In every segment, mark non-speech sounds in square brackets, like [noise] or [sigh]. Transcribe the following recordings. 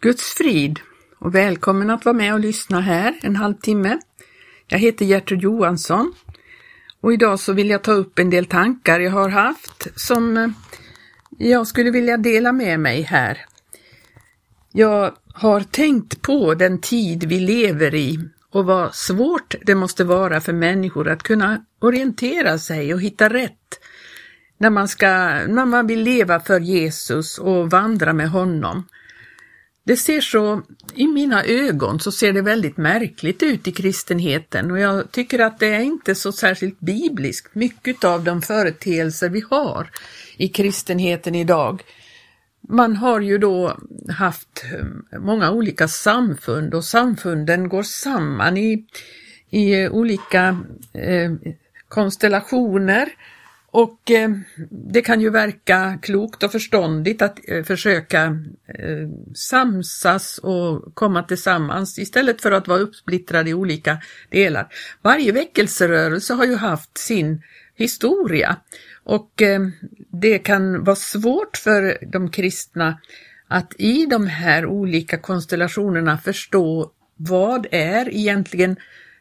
Guds frid och välkommen att vara med och lyssna här en halvtimme. Jag heter Gertrud Johansson och idag så vill jag ta upp en del tankar jag har haft som eh, jag skulle vilja dela med mig här. Jag har tänkt på den tid vi lever i och vad svårt det måste vara för människor att kunna orientera sig och hitta rätt när man, ska, när man vill leva för Jesus och vandra med honom. Det ser så, i mina ögon så ser det väldigt märkligt ut i kristenheten och jag tycker att det är inte så särskilt bibliskt mycket av de företeelser vi har i kristenheten idag. Man har ju då haft eh, många olika samfund och samfunden går samman i, i olika eh, konstellationer och eh, det kan ju verka klokt och förståndigt att eh, försöka eh, samsas och komma tillsammans istället för att vara uppsplittrade i olika delar. Varje väckelserörelse har ju haft sin historia och eh, det kan vara svårt för de kristna att i de här olika konstellationerna förstå vad är egentligen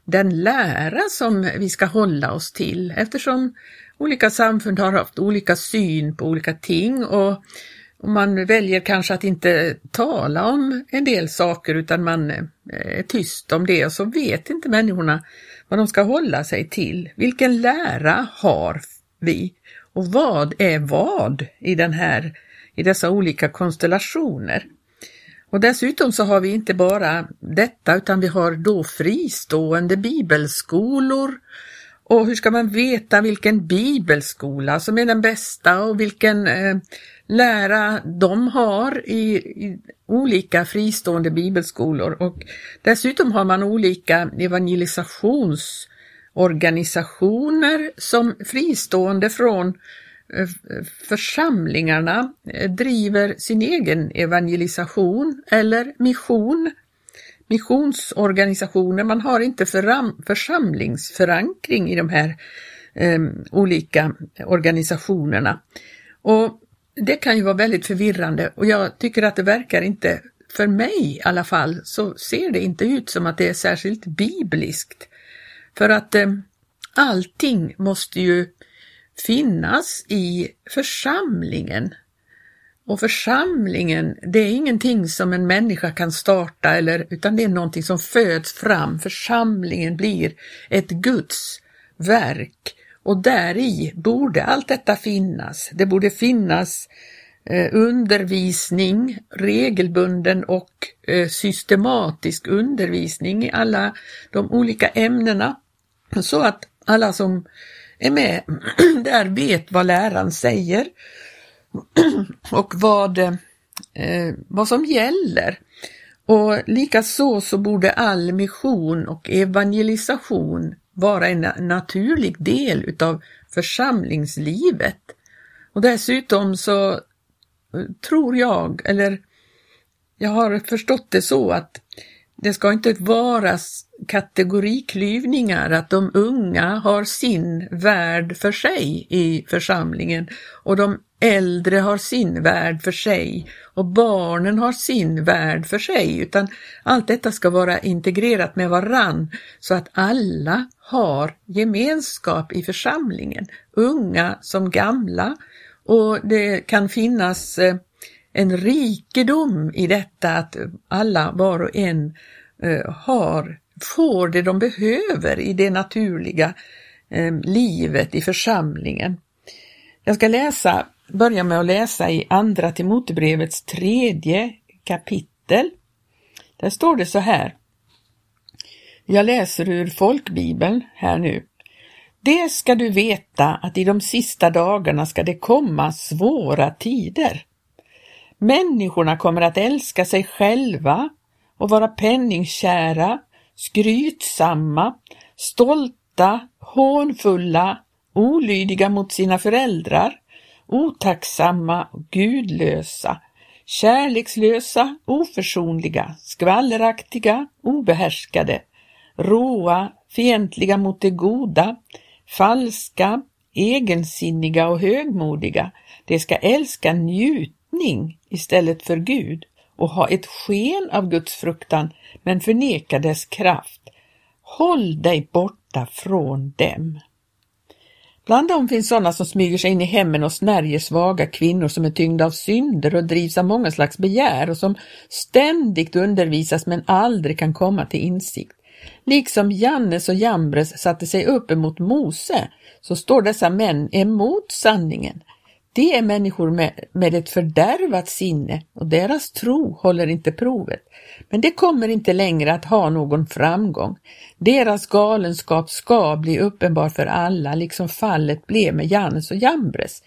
den lära som vi ska hålla oss till eftersom olika samfund har haft olika syn på olika ting och, och man väljer kanske att inte tala om en del saker utan man eh, är tyst om det och så vet inte människorna vad de ska hålla sig till. Vilken lära har vi och vad är vad i, den här, i dessa olika konstellationer? Och dessutom så har vi inte bara detta utan vi har då fristående bibelskolor och hur ska man veta vilken bibelskola som är den bästa och vilken eh, lära de har i, i, olika fristående bibelskolor. Och dessutom har man olika evangelisationsorganisationer som fristående från eh, församlingarna eh, driver sin egen evangelisation eller mission missionsorganisationer, man har inte föram, församlingsförankring i de här eh, olika organisationerna. Och Det kan ju vara väldigt förvirrande och jag tycker att det verkar inte, för mig i alla fall, så ser det inte ut som att det är särskilt bibliskt. För att eh, allting måste ju finnas i församlingen och församlingen, det är ingenting som en människa kan starta eller, utan det är någonting som föds fram. Församlingen blir ett Guds verk och där i borde allt detta finnas. Det borde finnas eh, undervisning, regelbunden och eh, systematisk undervisning i alla de olika ämnena så att alla som är med [clears throat] där vet vad läraren säger och vad, eh, vad som gäller. Och likaså så borde all mission och evangelisation vara en naturlig del utav församlingslivet. Och dessutom så eh, tror jag, eller jag har förstått det så att det ska inte vara kategoriklyvningar, att de unga har sin värld för sig i församlingen och de äldre har sin värld för sig och barnen har sin värld för sig, utan allt detta ska vara integrerat med varann så att alla har gemenskap i församlingen, unga som gamla, och det kan finnas eh, en rikedom i detta att alla, var och en, eh, har, får det de behöver i det naturliga eh, livet i församlingen. Jag ska läsa börja med att läsa i Andra Timotebrevets tredje kapitel. Där står det så här. Jag läser ur folkbibeln här nu. Det ska du veta att i de sista dagarna ska det komma svåra tider. Människorna kommer att älska sig själva och vara penningkära, skrytsamma, stolta, hånfulla, olydiga mot sina föräldrar, otacksamma och gudlösa, kärlekslösa, oförsonliga, skvalleraktiga, obehärskade, råa, fientliga mot det goda, falska, egensinniga och högmodiga. De ska älska njutning istället för Gud och ha ett sken av Guds fruktan men förneka dess kraft. Håll dig borta från dem. Bland dem finns sådana som smyger sig in i hemmen och snärjer svaga kvinnor som är tyngda av synder och drivs av många slags begär och som ständigt undervisas men aldrig kan komma till insikt. Liksom Jannes och Jambres satte sig upp emot Mose, så står dessa män emot sanningen. De är människor med, med ett fördärvat sinne och deras tro håller inte provet. Men det kommer inte längre att ha någon framgång. Deras galenskap ska bli uppenbar för alla, liksom fallet blev med Jannes och Jambres.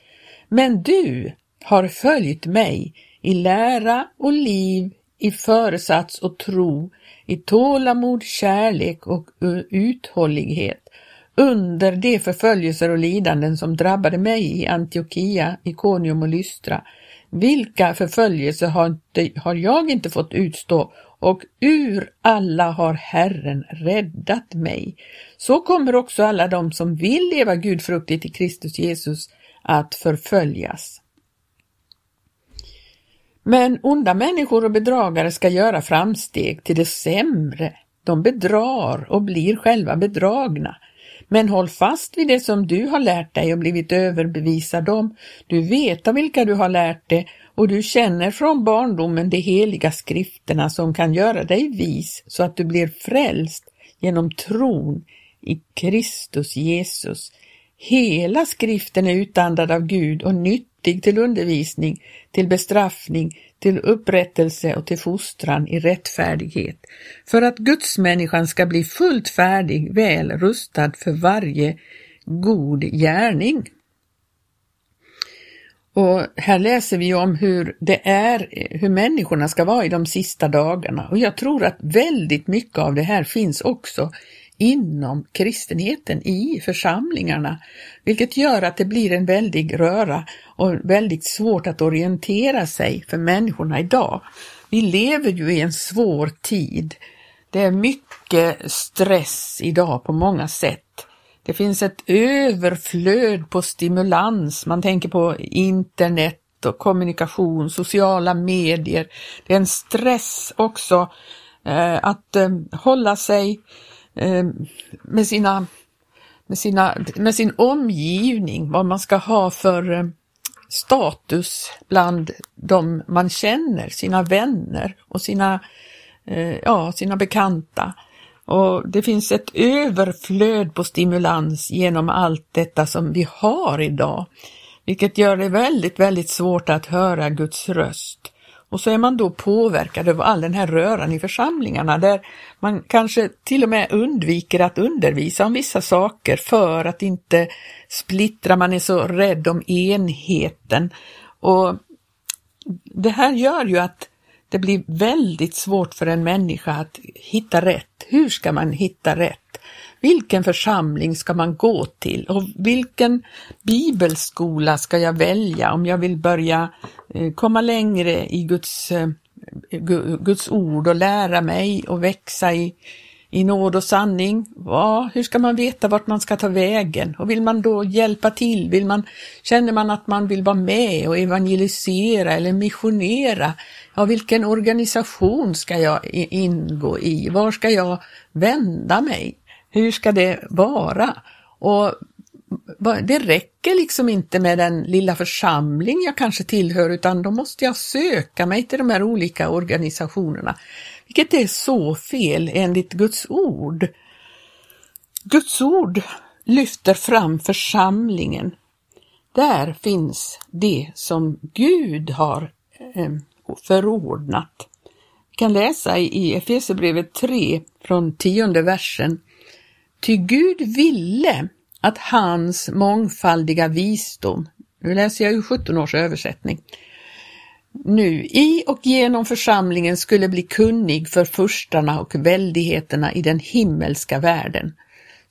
Men du har följt mig i lära och liv, i föresats och tro, i tålamod, kärlek och uthållighet under de förföljelser och lidanden som drabbade mig i Antiochia, Ikonium och Lystra. Vilka förföljelser har, inte, har jag inte fått utstå och ur alla har Herren räddat mig. Så kommer också alla de som vill leva gudfruktigt i Kristus Jesus att förföljas. Men onda människor och bedragare ska göra framsteg till det sämre. De bedrar och blir själva bedragna. Men håll fast vid det som du har lärt dig och blivit överbevisad om. Du vet av vilka du har lärt dig och du känner från barndomen de heliga skrifterna som kan göra dig vis så att du blir frälst genom tron i Kristus Jesus. Hela skriften är utandad av Gud och nyttig till undervisning, till bestraffning, till upprättelse och till fostran i rättfärdighet, för att gudsmänniskan ska bli fullt färdig, väl rustad för varje god gärning. Och här läser vi om hur det är, hur människorna ska vara i de sista dagarna och jag tror att väldigt mycket av det här finns också inom kristenheten i församlingarna, vilket gör att det blir en väldig röra och väldigt svårt att orientera sig för människorna idag. Vi lever ju i en svår tid. Det är mycket stress idag på många sätt. Det finns ett överflöd på stimulans. Man tänker på internet och kommunikation, sociala medier. Det är en stress också eh, att eh, hålla sig Eh, Eh, med, sina, med, sina, med sin omgivning, vad man ska ha för eh, status bland de man känner, sina vänner och sina, eh, ja, sina bekanta. Och det finns ett överflöd på stimulans genom allt detta som vi har idag, vilket gör det väldigt, väldigt svårt att höra Guds röst. Och så är man då påverkad av all den här röran i församlingarna där man kanske till och med undviker att undervisa om vissa saker för att inte splittra, man är så rädd om enheten. Och Det här gör ju att det blir väldigt svårt för en människa att hitta rätt. Hur ska man hitta rätt? Vilken församling ska man gå till och vilken bibelskola ska jag välja om jag vill börja Eh, komma längre i Guds, eh, Guds ord och lära mig och växa i, i nåd och sanning. Ja, hur ska man veta vart man ska ta vägen? Och vill man då hjälpa till? Vill man, känner man att man vill vara med och evangelisera eller missionera? Ja, vilken organisation ska jag ingå i? Var ska jag vända mig? Hur ska det vara? Och det räcker liksom inte med den lilla församling jag kanske tillhör utan då måste jag söka mig till de här olika organisationerna. Vilket är så fel enligt Guds ord. Guds ord lyfter fram församlingen. Där finns det som Gud har ehm, förordnat. Vi kan läsa i Efesierbrevet 3 från tionde versen. Ty Gud ville att hans mångfaldiga visdom, nu läser jag ju 17 års översättning, nu i och genom församlingen skulle bli kunnig för furstarna och väldigheterna i den himmelska världen.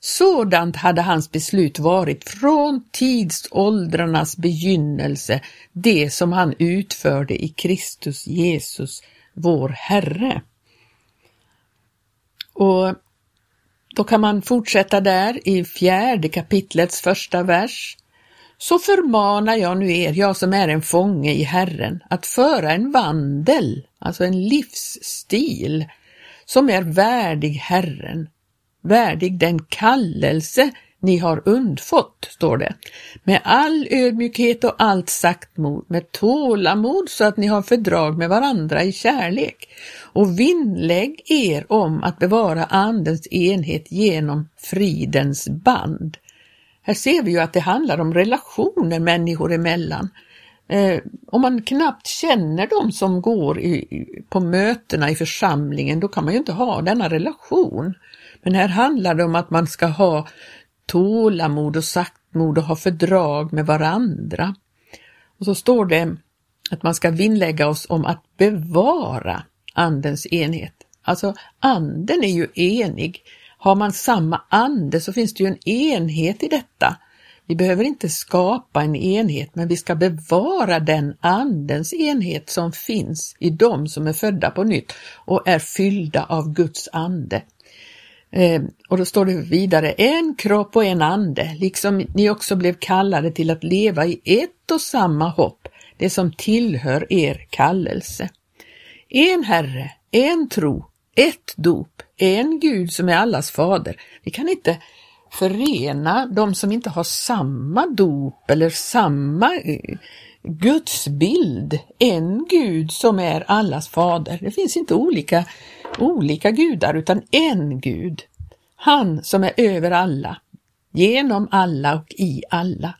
Sådant hade hans beslut varit från tidsåldrarnas begynnelse, det som han utförde i Kristus Jesus, vår Herre. Och då kan man fortsätta där i fjärde kapitlets första vers. så förmanar jag nu er, jag som är en fånge i Herren, att föra en vandel, alltså en livsstil, som är värdig Herren, värdig den kallelse ni har undfått, står det, med all ödmjukhet och allt saktmod, med tålamod så att ni har fördrag med varandra i kärlek och vinnlägg er om att bevara Andens enhet genom fridens band. Här ser vi ju att det handlar om relationer människor emellan. Eh, om man knappt känner dem som går i, på mötena i församlingen, då kan man ju inte ha denna relation. Men här handlar det om att man ska ha tålamod och saktmod och ha fördrag med varandra. Och så står det att man ska vinnlägga oss om att bevara Andens enhet. Alltså anden är ju enig. Har man samma ande så finns det ju en enhet i detta. Vi behöver inte skapa en enhet, men vi ska bevara den andens enhet som finns i dem som är födda på nytt och är fyllda av Guds ande. Eh, och då står det vidare, en kropp och en ande, liksom ni också blev kallade till att leva i ett och samma hopp, det som tillhör er kallelse. En Herre, en tro, ett dop, en Gud som är allas fader. Vi kan inte förena de som inte har samma dop eller samma eh, gudsbild, en Gud som är allas fader. Det finns inte olika, olika gudar utan en Gud. Han som är över alla, genom alla och i alla.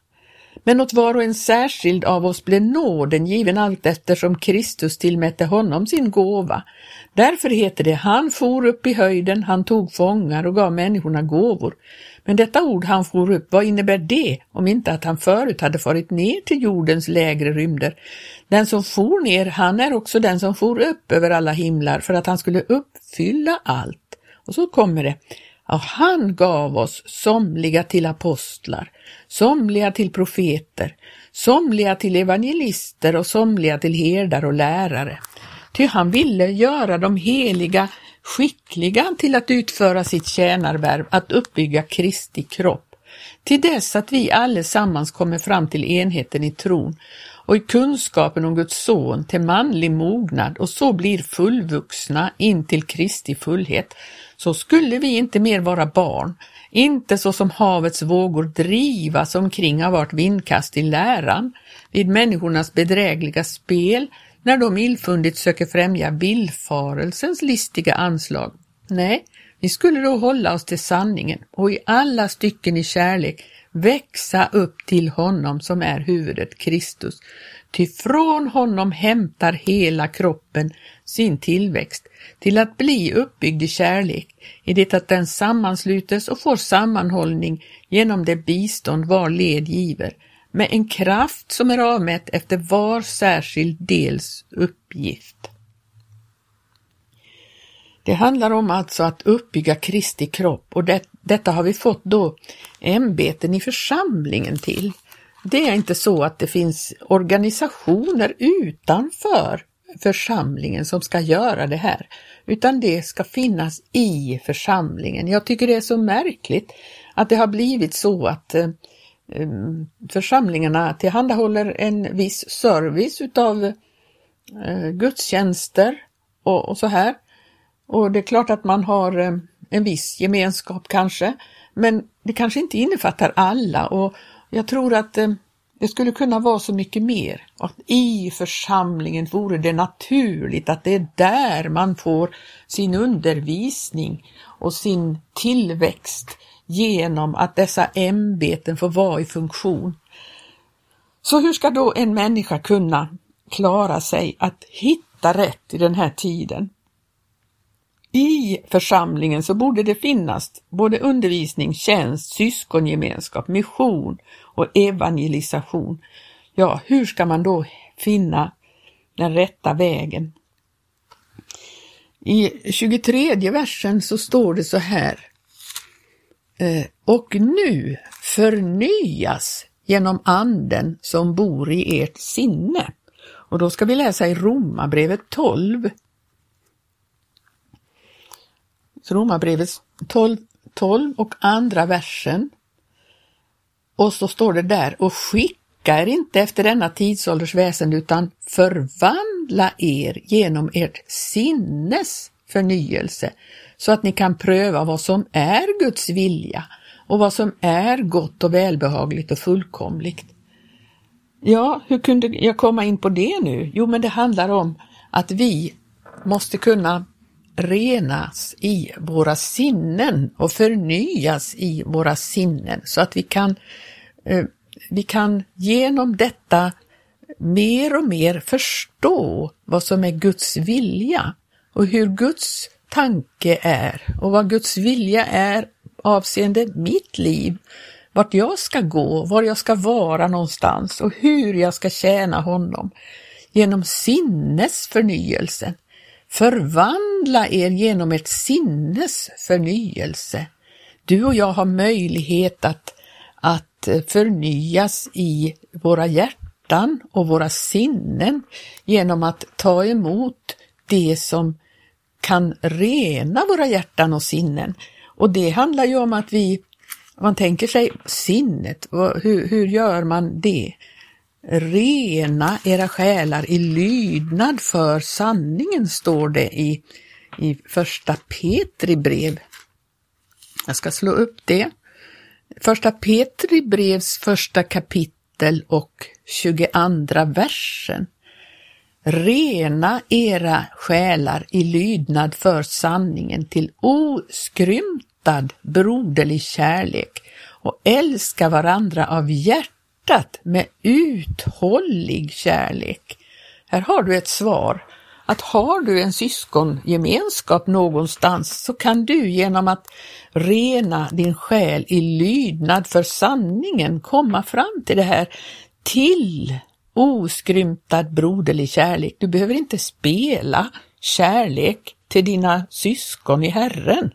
Men åt var och en särskild av oss blev nåden given allt eftersom Kristus tillmätte honom sin gåva. Därför heter det, han for upp i höjden, han tog fångar och gav människorna gåvor. Men detta ord han for upp, vad innebär det om inte att han förut hade farit ner till jordens lägre rymder? Den som for ner, han är också den som for upp över alla himlar för att han skulle uppfylla allt. Och så kommer det, Ja, han gav oss somliga till apostlar, somliga till profeter, somliga till evangelister och somliga till herdar och lärare. Ty han ville göra de heliga skickliga till att utföra sitt tjänarvärv, att uppbygga Kristi kropp, till dess att vi allesammans kommer fram till enheten i tron och i kunskapen om Guds son till manlig mognad och så blir fullvuxna in till Kristi fullhet, så skulle vi inte mer vara barn, inte så som havets vågor drivas omkring av vart vindkast i läran, vid människornas bedrägliga spel, när de illfundigt söker främja villfarelsens listiga anslag. Nej, vi skulle då hålla oss till sanningen och i alla stycken i kärlek växa upp till honom som är huvudet Kristus. Ty från honom hämtar hela kroppen sin tillväxt till att bli uppbyggd i kärlek, i det att den sammanslutes och får sammanhållning genom det bistånd var led giver, med en kraft som är avmätt efter var särskild dels uppgift. Det handlar om alltså att uppbygga Kristi kropp och det, detta har vi fått då ämbeten i församlingen till. Det är inte så att det finns organisationer utanför församlingen som ska göra det här, utan det ska finnas i församlingen. Jag tycker det är så märkligt att det har blivit så att eh, eh församlingarna tillhandahåller en viss service utav eh, gudstjänster och, och så här. Och det är klart att man har eh, en viss gemenskap kanske, men det kanske inte innefattar alla och jag tror att eh, det skulle kunna vara så mycket mer. Att i församlingen vore det naturligt att det är där man får sin undervisning och sin tillväxt genom att dessa ämbeten får vara i funktion. Så hur ska då en människa kunna klara sig att hitta rätt i den här tiden? I församlingen så borde det finnas både undervisning, tjänst, syskongemenskap, mission och evangelisation. Ja, hur ska man då finna den rätta vägen? I 23 versen så står det så här. Eh, och nu förnyas genom anden som bor i ert sinne. Och då ska vi läsa i Romarbrevet 12, Romarbrevet 12, 12 och andra versen. Och så står det där, och skicka er inte efter denna tidsålders väsen utan förvandla er genom ert sinnes förnyelse så att ni kan pröva vad som är Guds vilja och vad som är gott och välbehagligt och fullkomligt. Ja, hur kunde jag komma in på det nu? Jo, men det handlar om att vi måste kunna renas i våra sinnen och förnyas i våra sinnen så att vi kan, eh, vi kan genom detta mer och mer förstå vad som är Guds vilja och hur Guds tanke är och vad Guds vilja är avseende mitt liv, vart jag ska gå, var jag ska vara någonstans och hur jag ska tjäna honom genom sinnesförnyelsen. Förvandla er genom ett sinnes förnyelse. Du och jag har möjlighet att, att eh, förnyas i våra hjärtan och våra sinnen genom att ta emot det som kan rena våra hjärtan och sinnen. Och det handlar ju om att vi, man tänker sig sinnet, hur, hur gör man det? Rena era själar i lydnad för sanningen, står det i, i första Petri brev. Jag ska slå upp det. Första Petri brevs första kapitel och 22 versen. Rena era själar i lydnad för sanningen till oskrymtad broderlig kärlek och älska varandra av hjärtat med uthållig kärlek. Här har du ett svar. Att har du en syskongemenskap någonstans så kan du genom att rena din själ i lydnad för sanningen komma fram till det här till oskrymtad broderlig kärlek. Du behöver inte spela kärlek till dina syskon i Herren.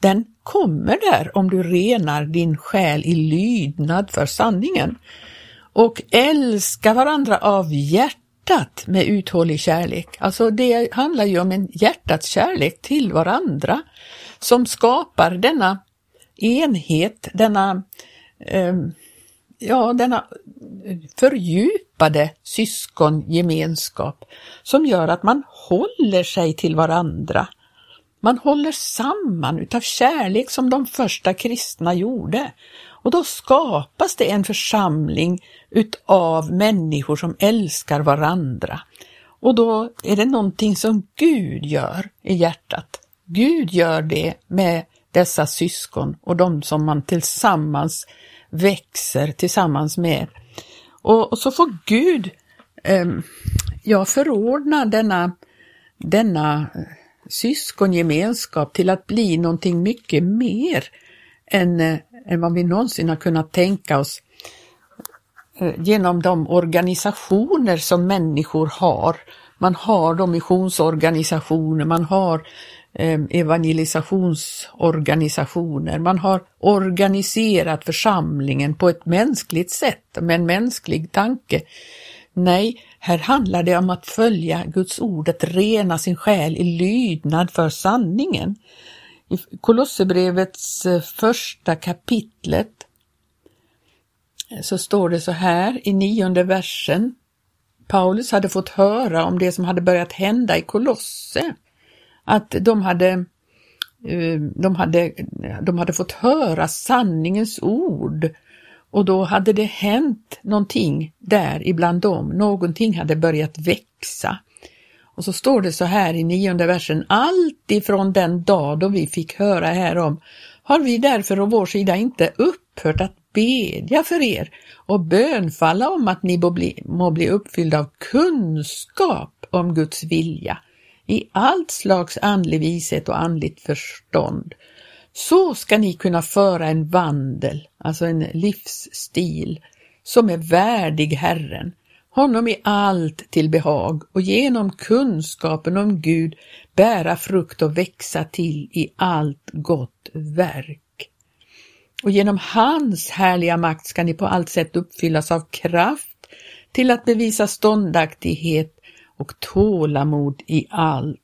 Den kommer där om du renar din själ i lydnad för sanningen och älska varandra av hjärtat med uthållig kärlek. Alltså det handlar ju om en hjärtats kärlek till varandra som skapar denna enhet, denna eh, ja, denna fördjupade syskongemenskap som gör att man håller sig till varandra. Man håller samman utav kärlek som de första kristna gjorde. Och då skapas det en församling utav människor som älskar varandra. Och då är det någonting som Gud gör i hjärtat. Gud gör det med dessa syskon och de som man tillsammans växer tillsammans med. Och, och så får Gud eh, ja, förordna denna, denna syskongemenskap till att bli någonting mycket mer än, eh, än vad vi någonsin har kunnat tänka oss eh, genom de organisationer som människor har. Man har de missionsorganisationer, man har eh, evangelisationsorganisationer. Man har organiserat församlingen på ett mänskligt sätt, med en mänsklig tanke. Nej, här handlar det om att följa Guds ord, att rena sin själ i lydnad för sanningen. I Kolosserbrevets eh, första kapitlet eh, så står det så här i nionde versen. Paulus hade fått höra om det som hade börjat hända i Kolosse att de hade, eh, de hade, de hade fått höra sanningens ord och då hade det hänt någonting där ibland dem, någonting hade börjat växa. Och så står det så här i nionde versen, allt ifrån den dag då vi fick höra härom har vi därför å vår sida inte upphört att bedja för er och bönfalla om att ni må bli, må bli uppfyllda av kunskap om Guds vilja i allt slags andlig vishet och andligt förstånd. Så ska ni kunna föra en vandel, alltså en livsstil, som är värdig Herren, honom i allt till behag och genom kunskapen om Gud bära frukt och växa till i allt gott verk. Och genom hans härliga makt ska ni på allt sätt uppfyllas av kraft till att bevisa ståndaktighet och tålamod i allt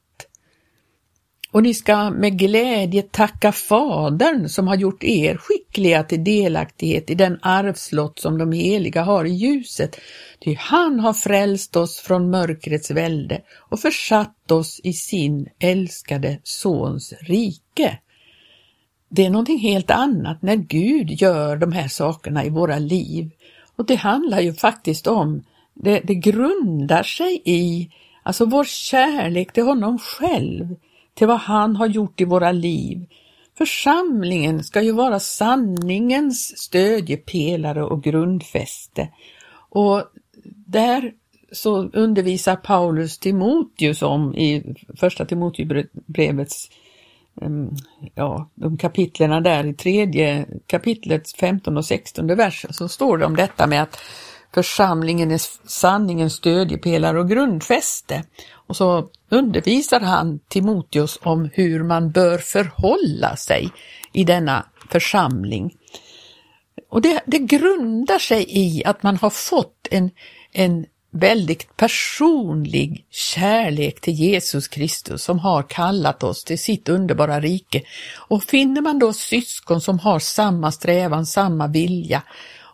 och ni ska med glädje tacka Fadern som har gjort er skickliga till delaktighet i den arvslott som de heliga har i ljuset. Ty han har frälst oss från mörkrets välde och försatt oss i sin älskade Sons rike. Det är någonting helt annat när Gud gör de här sakerna i våra liv. Och det handlar ju faktiskt om, det, det grundar sig i alltså vår kärlek till honom själv till vad han har gjort i våra liv. Församlingen ska ju vara sanningens stödjepelare och grundfäste. Och där så undervisar Paulus Timoteus om i första Timoteusbrevets ja, de kapitlerna där i tredje kapitlets 15 och 16 versen, så står det om detta med att församlingen är sanningens stödjepelare och grundfäste. Och så undervisar han Timoteus om hur man bör förhålla sig i denna församling. Och det, det grundar sig i att man har fått en, en väldigt personlig kärlek till Jesus Kristus som har kallat oss till sitt underbara rike. Och finner man då syskon som har samma strävan, samma vilja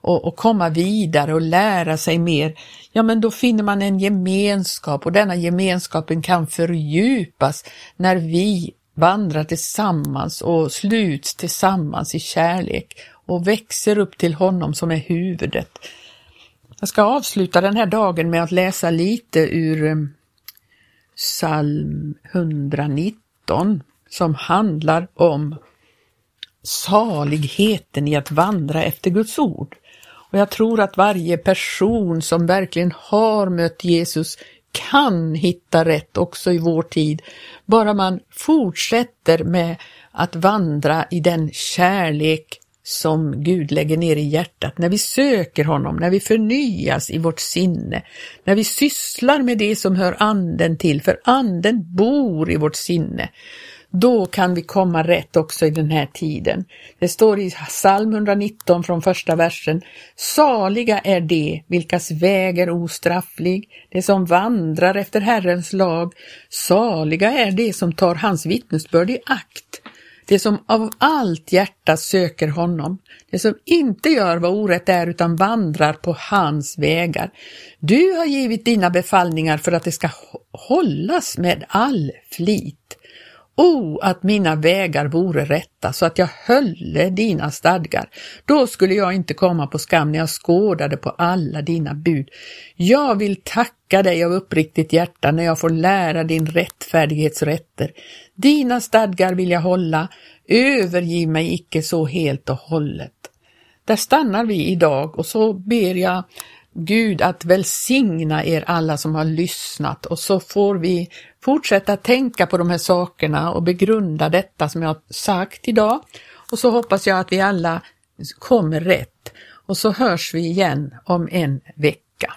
och, och komma vidare och lära sig mer, ja men då finner man en gemenskap och denna gemenskapen kan fördjupas när vi vandrar tillsammans och sluts tillsammans i kärlek och växer upp till honom som är huvudet. Jag ska avsluta den här dagen med att läsa lite ur eh, psalm 119 som handlar om saligheten i att vandra efter Guds ord. Och jag tror att varje person som verkligen har mött Jesus kan hitta rätt också i vår tid, bara man fortsätter med att vandra i den kärlek som Gud lägger ner i hjärtat, när vi söker honom, när vi förnyas i vårt sinne, när vi sysslar med det som hör anden till, för anden bor i vårt sinne. Då kan vi komma rätt också i den här tiden. Det står i psalm 119 från första versen. Saliga är de, vilkas väg är ostrafflig, de som vandrar efter Herrens lag. Saliga är de som tar hans vittnesbörd i akt, de som av allt hjärta söker honom, de som inte gör vad orätt är utan vandrar på hans vägar. Du har givit dina befallningar för att det ska hållas med all flit. O, att mina vägar vore rätta så att jag hölle dina stadgar. Då skulle jag inte komma på skam när jag skådade på alla dina bud. Jag vill tacka dig av uppriktigt hjärta när jag får lära din rättfärdighetsrätter. Dina stadgar vill jag hålla, övergiv mig icke så helt och hållet. Där stannar vi idag och så ber jag Gud att välsigna er alla som har lyssnat och så får vi fortsätta tänka på de här sakerna och begrunda detta som jag har sagt idag. Och så hoppas jag att vi alla kommer rätt och så hörs vi igen om en vecka.